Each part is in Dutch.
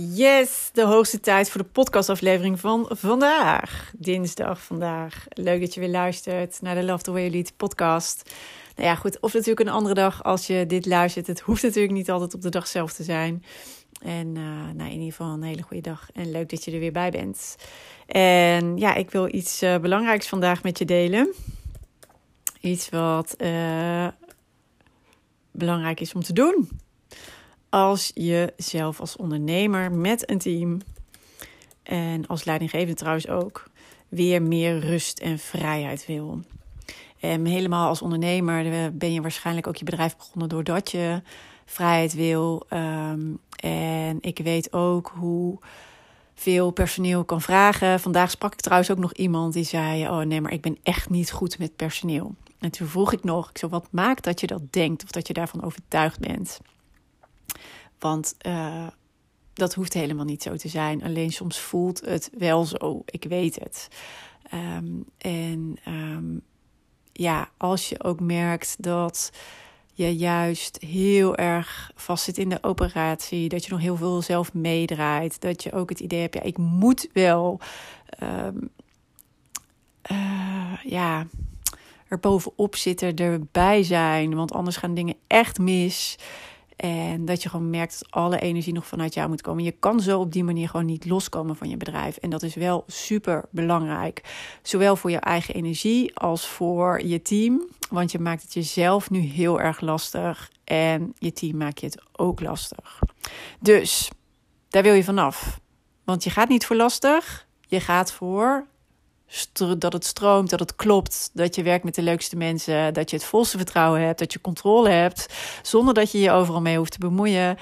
Yes, de hoogste tijd voor de podcastaflevering van vandaag. Dinsdag vandaag. Leuk dat je weer luistert naar de Love the Way You Lead podcast. Nou ja, goed, of natuurlijk een andere dag als je dit luistert. Het hoeft natuurlijk niet altijd op de dag zelf te zijn. En uh, nou, in ieder geval een hele goede dag. En leuk dat je er weer bij bent. En ja, ik wil iets uh, belangrijks vandaag met je delen. Iets wat uh, belangrijk is om te doen als je zelf als ondernemer met een team en als leidinggevende trouwens ook weer meer rust en vrijheid wil. En helemaal als ondernemer ben je waarschijnlijk ook je bedrijf begonnen doordat je vrijheid wil. Um, en ik weet ook hoe veel personeel kan vragen. Vandaag sprak ik trouwens ook nog iemand die zei: Oh nee, maar ik ben echt niet goed met personeel. En toen vroeg ik nog: ik zo, Wat maakt dat je dat denkt of dat je daarvan overtuigd bent? Want uh, dat hoeft helemaal niet zo te zijn. Alleen soms voelt het wel zo. Ik weet het. Um, en um, ja, als je ook merkt dat je juist heel erg vast zit in de operatie, dat je nog heel veel zelf meedraait, dat je ook het idee hebt, ja, ik moet wel, um, ja, er bovenop zitten, erbij zijn, want anders gaan dingen echt mis. En dat je gewoon merkt dat alle energie nog vanuit jou moet komen. Je kan zo op die manier gewoon niet loskomen van je bedrijf. En dat is wel super belangrijk. Zowel voor je eigen energie als voor je team. Want je maakt het jezelf nu heel erg lastig. En je team maakt je het ook lastig. Dus daar wil je vanaf. Want je gaat niet voor lastig. Je gaat voor dat het stroomt, dat het klopt, dat je werkt met de leukste mensen, dat je het volste vertrouwen hebt, dat je controle hebt, zonder dat je je overal mee hoeft te bemoeien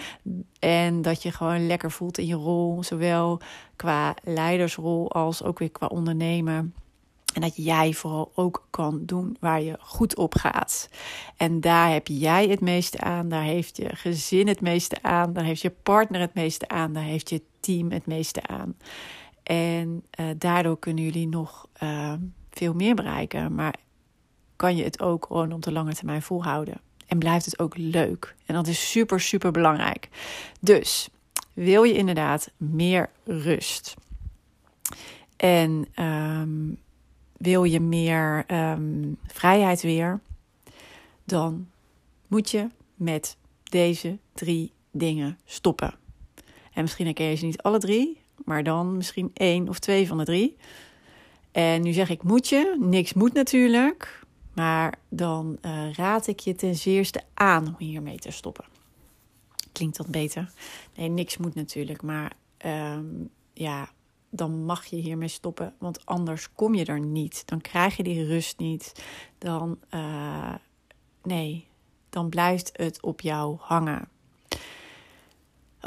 en dat je gewoon lekker voelt in je rol, zowel qua leidersrol als ook weer qua ondernemer. En dat jij vooral ook kan doen waar je goed op gaat. En daar heb jij het meeste aan. Daar heeft je gezin het meeste aan. Daar heeft je partner het meeste aan. Daar heeft je team het meeste aan. En uh, daardoor kunnen jullie nog uh, veel meer bereiken. Maar kan je het ook gewoon op de lange termijn volhouden. En blijft het ook leuk. En dat is super, super belangrijk. Dus wil je inderdaad meer rust. En um, wil je meer um, vrijheid weer. Dan moet je met deze drie dingen stoppen. En misschien herken je ze niet alle drie maar dan misschien één of twee van de drie. En nu zeg ik moet je, niks moet natuurlijk, maar dan uh, raad ik je ten zeerste aan om hiermee te stoppen. Klinkt dat beter? Nee, niks moet natuurlijk, maar um, ja, dan mag je hiermee stoppen, want anders kom je er niet. Dan krijg je die rust niet. Dan, uh, nee, dan blijft het op jou hangen.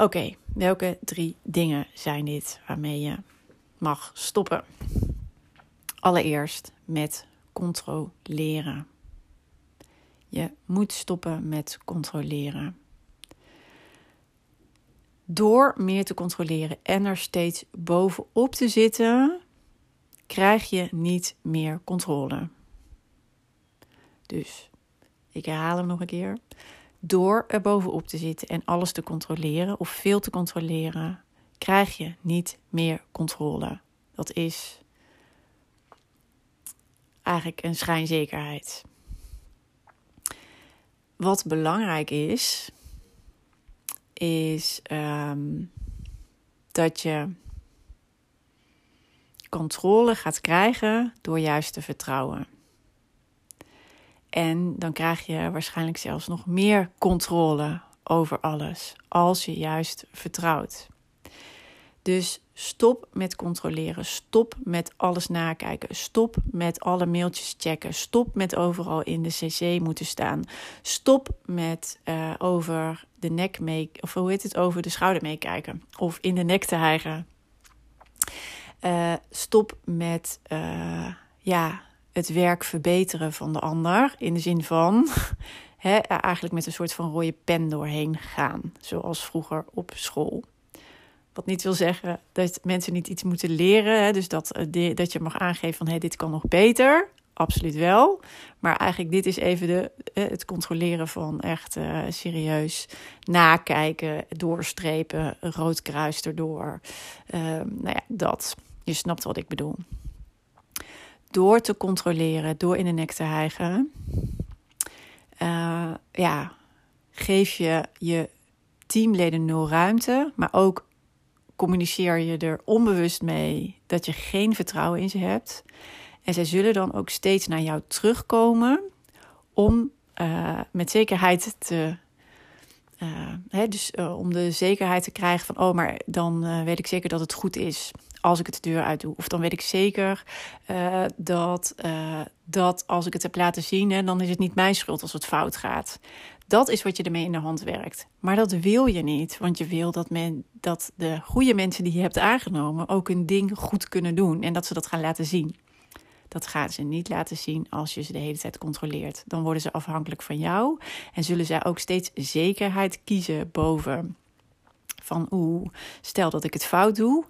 Oké, welke drie dingen zijn dit waarmee je mag stoppen? Allereerst met controleren. Je moet stoppen met controleren. Door meer te controleren en er steeds bovenop te zitten, krijg je niet meer controle. Dus ik herhaal hem nog een keer. Door er bovenop te zitten en alles te controleren of veel te controleren, krijg je niet meer controle. Dat is eigenlijk een schijnzekerheid. Wat belangrijk is, is um, dat je controle gaat krijgen door juist te vertrouwen. En dan krijg je waarschijnlijk zelfs nog meer controle over alles als je juist vertrouwt. Dus stop met controleren. Stop met alles nakijken. Stop met alle mailtjes checken. Stop met overal in de cc moeten staan. Stop met uh, over de nek mee, of hoe heet het, over de schouder meekijken. Of in de nek te hijgen. Uh, stop met uh, ja, het werk verbeteren van de ander. In de zin van eigenlijk met een soort van rode pen doorheen gaan. Zoals vroeger op school. Wat niet wil zeggen dat mensen niet iets moeten leren. Dus dat, eh, dat je mag aangeven van hé, dit kan nog beter. Absoluut wel. Maar eigenlijk dit is even de, eh, het controleren van echt uh, serieus nakijken, doorstrepen, rood kruis erdoor. Uh, nou ja, dat. Je snapt wat ik bedoel. Door te controleren, door in de nek te hijgen, uh, ja, geef je je teamleden nul ruimte, maar ook communiceer je er onbewust mee dat je geen vertrouwen in ze hebt. En zij zullen dan ook steeds naar jou terugkomen om uh, met zekerheid te. Uh, hè, dus uh, om de zekerheid te krijgen van, oh, maar dan weet ik zeker dat het goed is als ik het de deur uit doe. Of dan weet ik zeker dat, dat als ik het heb laten zien, hè, dan is het niet mijn schuld als het fout gaat. Dat is wat je ermee in de hand werkt. Maar dat wil je niet, want je wil dat, men, dat de goede mensen die je hebt aangenomen ook hun ding goed kunnen doen en dat ze dat gaan laten zien. Dat gaan ze niet laten zien als je ze de hele tijd controleert. Dan worden ze afhankelijk van jou en zullen zij ook steeds zekerheid kiezen boven van oeh, stel dat ik het fout doe.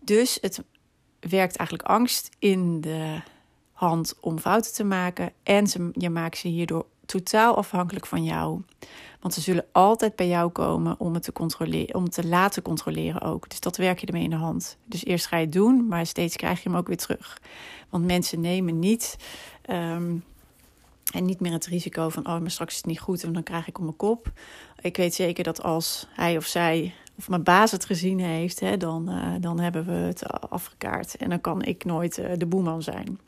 Dus het werkt eigenlijk angst in de hand om fouten te maken en je maakt ze hierdoor totaal afhankelijk van jou. Want ze zullen altijd bij jou komen om het te controleren, om te laten controleren ook. Dus dat werk je ermee in de hand. Dus eerst ga je het doen, maar steeds krijg je hem ook weer terug. Want mensen nemen niet. Um, en niet meer het risico van, oh, maar straks is het niet goed en dan krijg ik om mijn kop. Ik weet zeker dat als hij of zij, of mijn baas het gezien heeft, hè, dan, uh, dan hebben we het afgekaart. En dan kan ik nooit uh, de boeman zijn.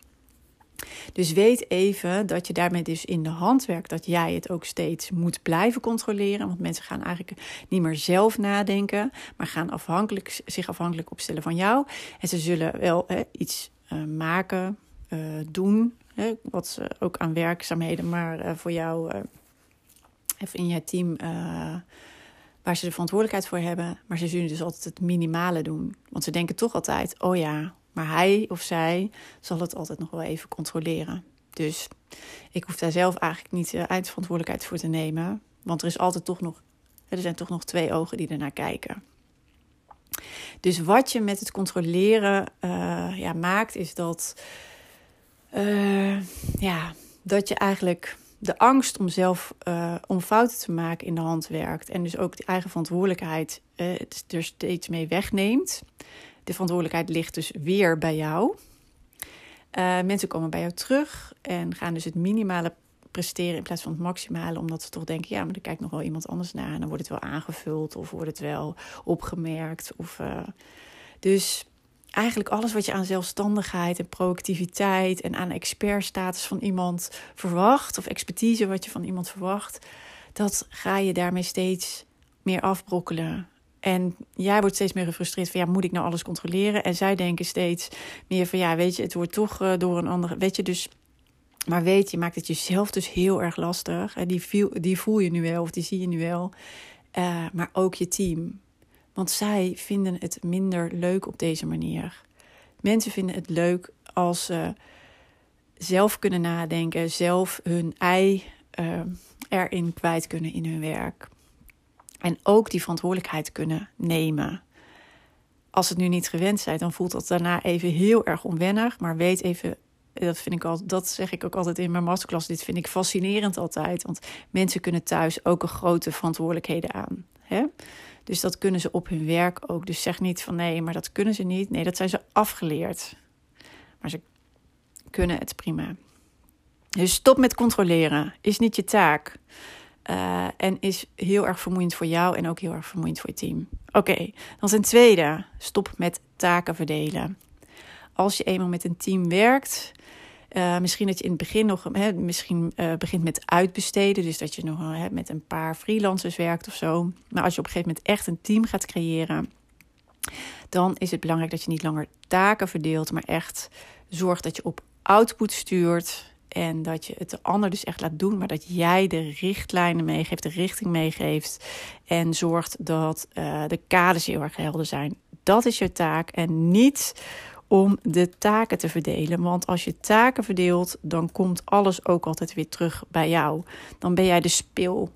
Dus weet even dat je daarmee dus in de hand werkt dat jij het ook steeds moet blijven controleren. Want mensen gaan eigenlijk niet meer zelf nadenken, maar gaan afhankelijk, zich afhankelijk opstellen van jou. En ze zullen wel hè, iets uh, maken, uh, doen, hè, wat ze ook aan werkzaamheden, maar uh, voor jou even in je team waar ze de verantwoordelijkheid voor hebben. Maar ze zullen dus altijd het minimale doen. Want ze denken toch altijd: oh ja, maar hij of zij zal het altijd nog wel even controleren. Dus ik hoef daar zelf eigenlijk niet uh, eindverantwoordelijkheid voor te nemen. Want er is altijd toch nog, er zijn toch nog twee ogen die ernaar kijken. Dus wat je met het controleren uh, ja, maakt, is dat, uh, ja, dat je eigenlijk de angst om zelf om fouten te maken in de hand werkt. En dus ook die eigen verantwoordelijkheid er steeds mee wegneemt. De verantwoordelijkheid ligt dus weer bij jou. Uh, mensen komen bij jou terug en gaan dus het minimale presteren in plaats van het maximale, omdat ze toch denken: ja, maar er kijkt nog wel iemand anders naar en dan wordt het wel aangevuld of wordt het wel opgemerkt. Of, uh, dus eigenlijk alles wat je aan zelfstandigheid en proactiviteit en aan expertstatus van iemand verwacht, of expertise wat je van iemand verwacht, dat ga je daarmee steeds meer afbrokkelen. En jij wordt steeds meer gefrustreerd van ja, moet ik nou alles controleren? En zij denken steeds meer van ja, weet je, het wordt toch uh, door een andere. Weet je, dus. Maar weet je, maakt het jezelf dus heel erg lastig. En die, die voel je nu wel of die zie je nu wel. Uh, maar ook je team. Want zij vinden het minder leuk op deze manier. Mensen vinden het leuk als ze zelf kunnen nadenken, zelf hun ei uh, erin kwijt kunnen in hun werk. En ook die verantwoordelijkheid kunnen nemen. Als het nu niet gewend zijn, dan voelt dat daarna even heel erg onwennig. Maar weet even, dat vind ik al, dat zeg ik ook altijd in mijn masterclass. Dit vind ik fascinerend altijd. Want mensen kunnen thuis ook een grote verantwoordelijkheden aan. Hè? Dus dat kunnen ze op hun werk ook. Dus zeg niet van nee, maar dat kunnen ze niet. Nee, dat zijn ze afgeleerd. Maar ze kunnen het prima. Dus stop met controleren. Is niet je taak. Uh, en is heel erg vermoeiend voor jou en ook heel erg vermoeiend voor je team. Oké, dan ten tweede, stop met taken verdelen. Als je eenmaal met een team werkt, uh, misschien dat je in het begin nog, misschien uh, begint met uitbesteden, dus dat je nog met een paar freelancers werkt of zo. Maar als je op een gegeven moment echt een team gaat creëren, Dan is het belangrijk dat je niet langer taken verdeelt, maar echt zorgt dat je op output stuurt. En dat je het de ander dus echt laat doen, maar dat jij de richtlijnen meegeeft, de richting meegeeft. En zorgt dat uh, de kaders heel erg helder zijn. Dat is je taak. En niet om de taken te verdelen. Want als je taken verdeelt, dan komt alles ook altijd weer terug bij jou. Dan ben jij de spil.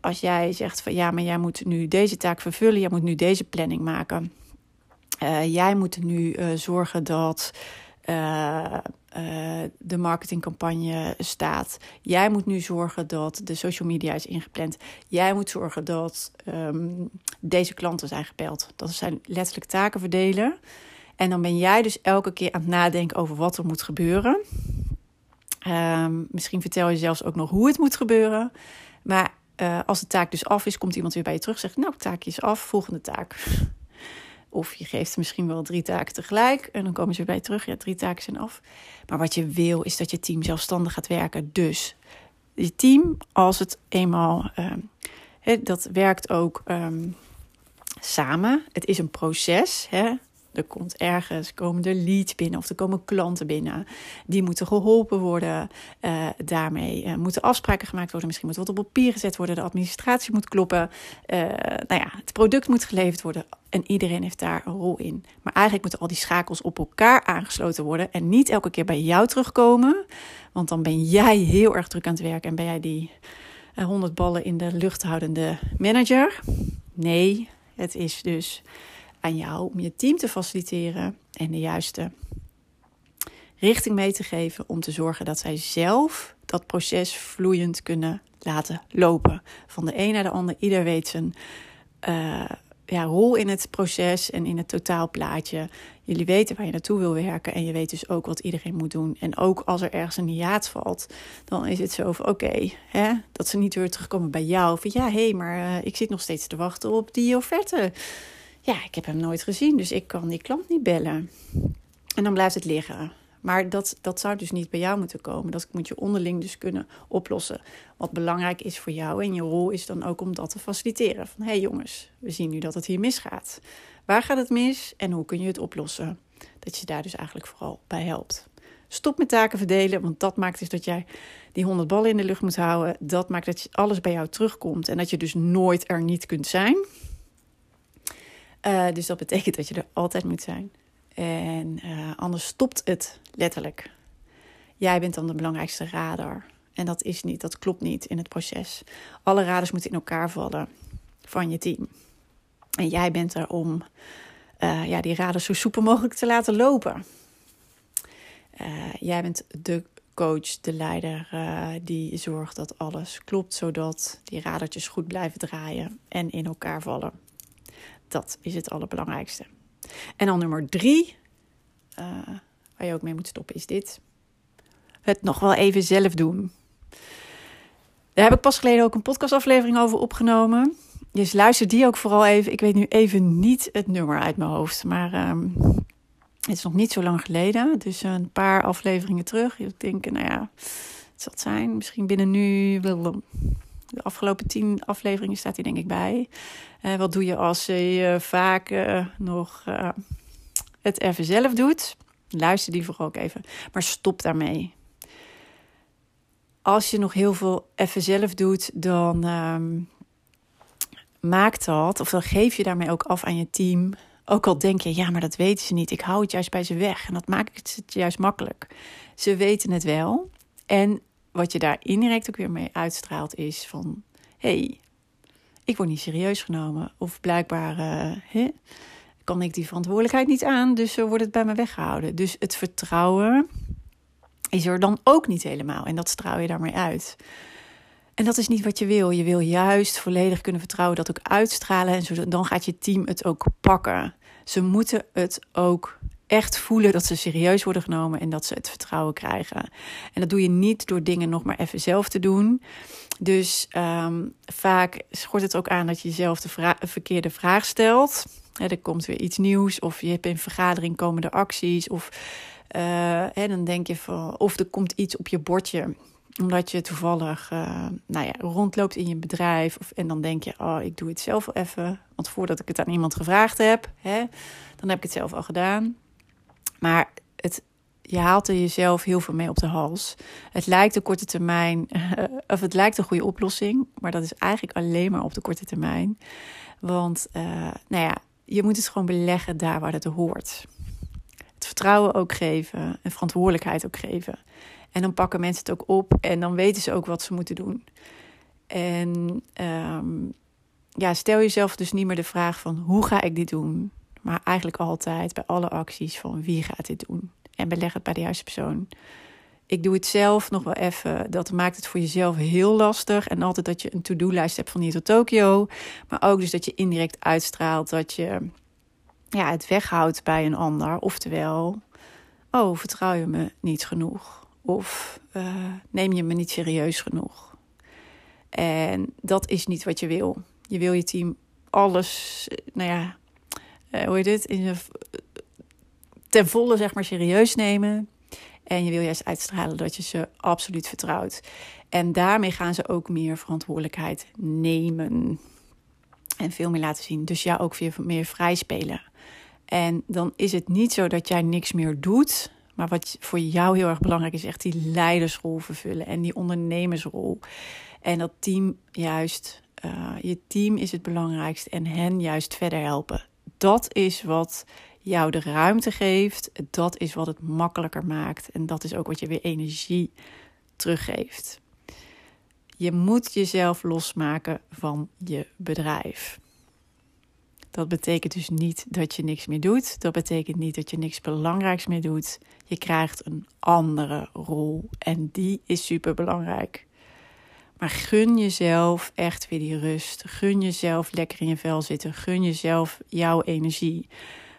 als jij zegt van ja, maar jij moet nu deze taak vervullen, jij moet nu deze planning maken. Uh, jij moet nu uh, zorgen dat uh, de marketingcampagne staat. Jij moet nu zorgen dat de social media is ingepland. Jij moet zorgen dat um, deze klanten zijn gebeld. Dat zijn letterlijk taken verdelen. En dan ben jij dus elke keer aan het nadenken over wat er moet gebeuren. Um, misschien vertel je zelfs ook nog hoe het moet gebeuren. Maar uh, als de taak dus af is, komt iemand weer bij je terug en zegt: Nou, taakje is af, volgende taak. Of je geeft misschien wel drie taken tegelijk en dan komen ze bij terug. Ja, drie taken zijn af. Maar wat je wil is dat je team zelfstandig gaat werken. Dus je team, als het eenmaal. Uh, dat werkt ook um, samen. Het is een proces. Hè? Er komt ergens, komen er leads binnen of er komen klanten binnen. Die moeten geholpen worden. Uh, daarmee uh, moeten afspraken gemaakt worden. Misschien moet wat op papier gezet worden. De administratie moet kloppen. Uh, nou ja, het product moet geleverd worden. En iedereen heeft daar een rol in. Maar eigenlijk moeten al die schakels op elkaar aangesloten worden. En niet elke keer bij jou terugkomen. Want dan ben jij heel erg druk aan het werk. En ben jij die 100 ballen in de lucht houdende manager. Nee, het is dus aan jou om je team te faciliteren en de juiste richting mee te geven om te zorgen dat zij zelf dat proces vloeiend kunnen laten lopen. Van de een naar de ander, ieder weet zijn uh, ja, rol in het proces en in het totaalplaatje. Jullie weten waar je naartoe wil werken en je weet dus ook wat iedereen moet doen. En ook als er ergens een hiaat valt, dan is het zo van oké, okay, dat ze niet weer terugkomen bij jou. Van ja, hé, hey, maar uh, ik zit nog steeds te wachten op die offerte ja, ik heb hem nooit gezien, dus ik kan die klant niet bellen. En dan blijft het liggen. Maar dat, dat zou dus niet bij jou moeten komen. Dat moet je onderling dus kunnen oplossen. Wat belangrijk is voor jou en je rol is dan ook om dat te faciliteren. Van hé hey jongens, we zien nu dat het hier misgaat. Waar gaat het mis en hoe kun je het oplossen? Dat je daar dus eigenlijk vooral bij helpt. Stop met taken verdelen, want dat maakt dus dat jij die 100 ballen in de lucht moet houden. Dat maakt dat alles bij jou terugkomt en dat je dus nooit er niet kunt zijn. Uh, dus dat betekent dat je er altijd moet zijn. En uh, anders stopt het letterlijk. Jij bent dan de belangrijkste radar. En dat is niet, dat klopt niet in het proces. Alle radars moeten in elkaar vallen van je team. En jij bent er om uh, ja, die radars zo soepel mogelijk te laten lopen. jij bent de coach, de leider, die zorgt dat alles klopt, zodat die radertjes goed blijven draaien en in elkaar vallen. Dat is het allerbelangrijkste. En dan nummer drie, uh, waar je ook mee moet stoppen, is dit. Het nog wel even zelf doen. Daar heb ik pas geleden ook een podcastaflevering over opgenomen. Dus luister die ook vooral even. Ik weet nu even niet het nummer uit mijn hoofd. Maar um, het is nog niet zo lang geleden. Dus een paar afleveringen terug. Ik denk, nou ja, het zal het zijn. Misschien binnen nu de afgelopen tien afleveringen staat hij denk ik bij. Uh, wat doe je als je vaak uh, nog het even zelf doet? Luister die vooral ook even. Maar stop daarmee. Als je nog heel veel even zelf doet, dan um, maakt dat, of dan geef je daarmee ook af aan je team. Ook al denk je, ja, maar dat weten ze niet. Ik hou het juist bij ze weg. En dat maakt het juist makkelijk. Ze weten het wel. En wat je daar indirect ook weer mee uitstraalt is van... hey, ik word niet serieus genomen. Of blijkbaar uh, kan ik die verantwoordelijkheid niet aan, dus uh, wordt het bij me weggehouden. Dus het vertrouwen is er dan ook niet helemaal. En dat straal je daarmee uit. En dat is niet wat je wil. Je wil juist volledig kunnen vertrouwen, dat ook uitstralen. En dan gaat je team het ook pakken. Ze moeten het ook echt voelen dat ze serieus worden genomen en dat ze het vertrouwen krijgen. En dat doe je niet door dingen nog maar even zelf te doen. Dus um, vaak schort het ook aan dat je jezelf de verkeerde vraag stelt. er komt weer iets nieuws, of je hebt in vergadering komende acties, of uh, dan denk je van, of er komt iets op je bordje omdat je toevallig uh, nou ja, rondloopt in je bedrijf. Of, en dan denk je, oh, ik doe het zelf even. Want voordat ik het aan iemand gevraagd heb, hè, dan heb ik het zelf al gedaan. Maar het, je haalt er jezelf heel veel mee op de hals. Het lijkt een korte termijn, of het lijkt een goede oplossing. Maar dat is eigenlijk alleen maar op de korte termijn. Want, uh, nou ja, je moet het gewoon beleggen daar waar het hoort. Het vertrouwen ook geven en verantwoordelijkheid ook geven. En dan pakken mensen het ook op en dan weten ze ook wat ze moeten doen. En um, ja, stel jezelf dus niet meer de vraag van hoe ga ik dit doen? Maar eigenlijk altijd bij alle acties van wie gaat dit doen? En beleg het bij de juiste persoon. Ik doe het zelf nog wel even. Dat maakt het voor jezelf heel lastig. En altijd dat je een to-do-lijst hebt van hier tot Tokio. Maar ook dus dat je indirect uitstraalt dat je ja, het weghoudt bij een ander. Oftewel, oh, vertrouw je me niet genoeg? Of uh, neem je me niet serieus genoeg? En dat is niet wat je wil. Je wil je team alles, nou ja, uh, hoe heet het, in je, ten volle zeg maar serieus nemen. En je wil juist uitstralen dat je ze absoluut vertrouwt. En daarmee gaan ze ook meer verantwoordelijkheid nemen. En veel meer laten zien. Dus ja, ook weer meer vrij spelen. En dan is het niet zo dat jij niks meer doet. Maar wat voor jou heel erg belangrijk is, echt die leidersrol vervullen en die ondernemersrol. En dat team juist, uh, je team is het belangrijkste en hen juist verder helpen. Dat is wat jou de ruimte geeft. Dat is wat het makkelijker maakt. En dat is ook wat je weer energie teruggeeft. Je moet jezelf losmaken van je bedrijf. Dat betekent dus niet dat je niks meer doet. Dat betekent niet dat je niks belangrijks meer doet. Je krijgt een andere rol en die is super belangrijk. Maar gun jezelf echt weer die rust. Gun jezelf lekker in je vel zitten. Gun jezelf jouw energie.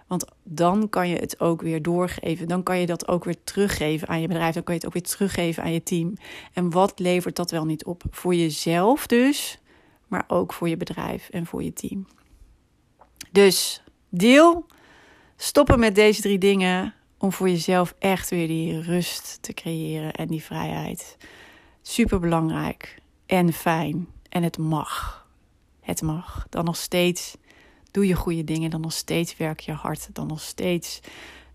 Want dan kan je het ook weer doorgeven. Dan kan je dat ook weer teruggeven aan je bedrijf. Dan kan je het ook weer teruggeven aan je team. En wat levert dat wel niet op? Voor jezelf dus, maar ook voor je bedrijf en voor je team. Dus deel, stoppen met deze drie dingen om voor jezelf echt weer die rust te creëren en die vrijheid. Super belangrijk en fijn. En het mag. Het mag. Dan nog steeds doe je goede dingen. Dan nog steeds werk je hard. Dan nog steeds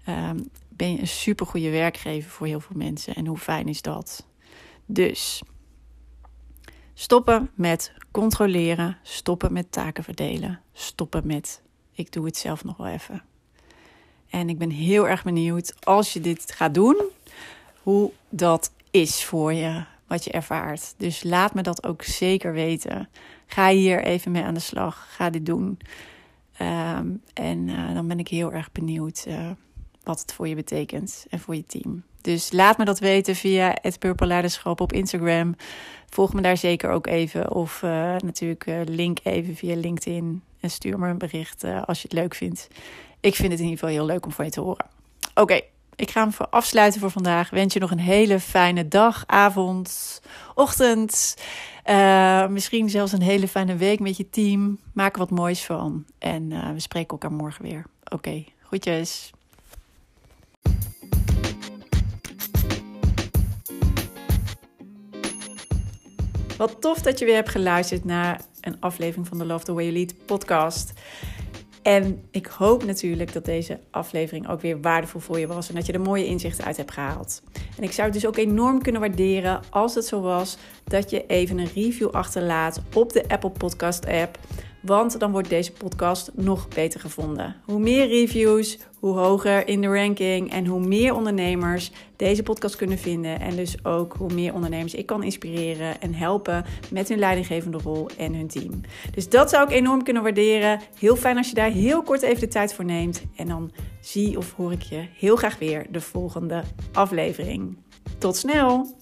um, ben je een super goede werkgever voor heel veel mensen. En hoe fijn is dat? Dus stoppen met controleren. Stoppen met taken verdelen. Stoppen met ik doe het zelf nog wel even. En ik ben heel erg benieuwd als je dit gaat doen, hoe dat is voor je, wat je ervaart. Dus laat me dat ook zeker weten. Ga hier even mee aan de slag. Ga dit doen. Ehm, en uh, dan ben ik heel erg benieuwd uh, wat het voor je betekent en voor je team. Dus laat me dat weten via het Purple Leiderschap op Instagram. Volg me daar zeker ook even. Of uh, natuurlijk link even via LinkedIn. En stuur me een bericht als je het leuk vindt. Ik vind het in ieder geval heel leuk om van je te horen. Oké, ik ga hem voor afsluiten voor vandaag. Wens je nog een hele fijne dag, avond, ochtend. Uh, misschien zelfs een hele fijne week met je team. Maak er wat moois van. En uh, we spreken elkaar morgen weer. Oké, okay, groetjes. Wat tof dat je weer hebt geluisterd naar een aflevering van de Love the Way You Lead podcast. En ik hoop natuurlijk dat deze aflevering ook weer waardevol voor je was en dat je er mooie inzichten uit hebt gehaald. En ik zou het dus ook enorm kunnen waarderen als het zo was dat je even een review achterlaat op de Apple Podcast app. Want dan wordt deze podcast nog beter gevonden. Hoe meer reviews, hoe hoger in de ranking en hoe meer ondernemers deze podcast kunnen vinden. En dus ook hoe meer ondernemers ik kan inspireren en helpen met hun leidinggevende rol en hun team. Dus dat zou ik enorm kunnen waarderen. Heel fijn als je daar heel kort even de tijd voor neemt. En dan zie of hoor ik je heel graag weer de volgende aflevering. Tot snel!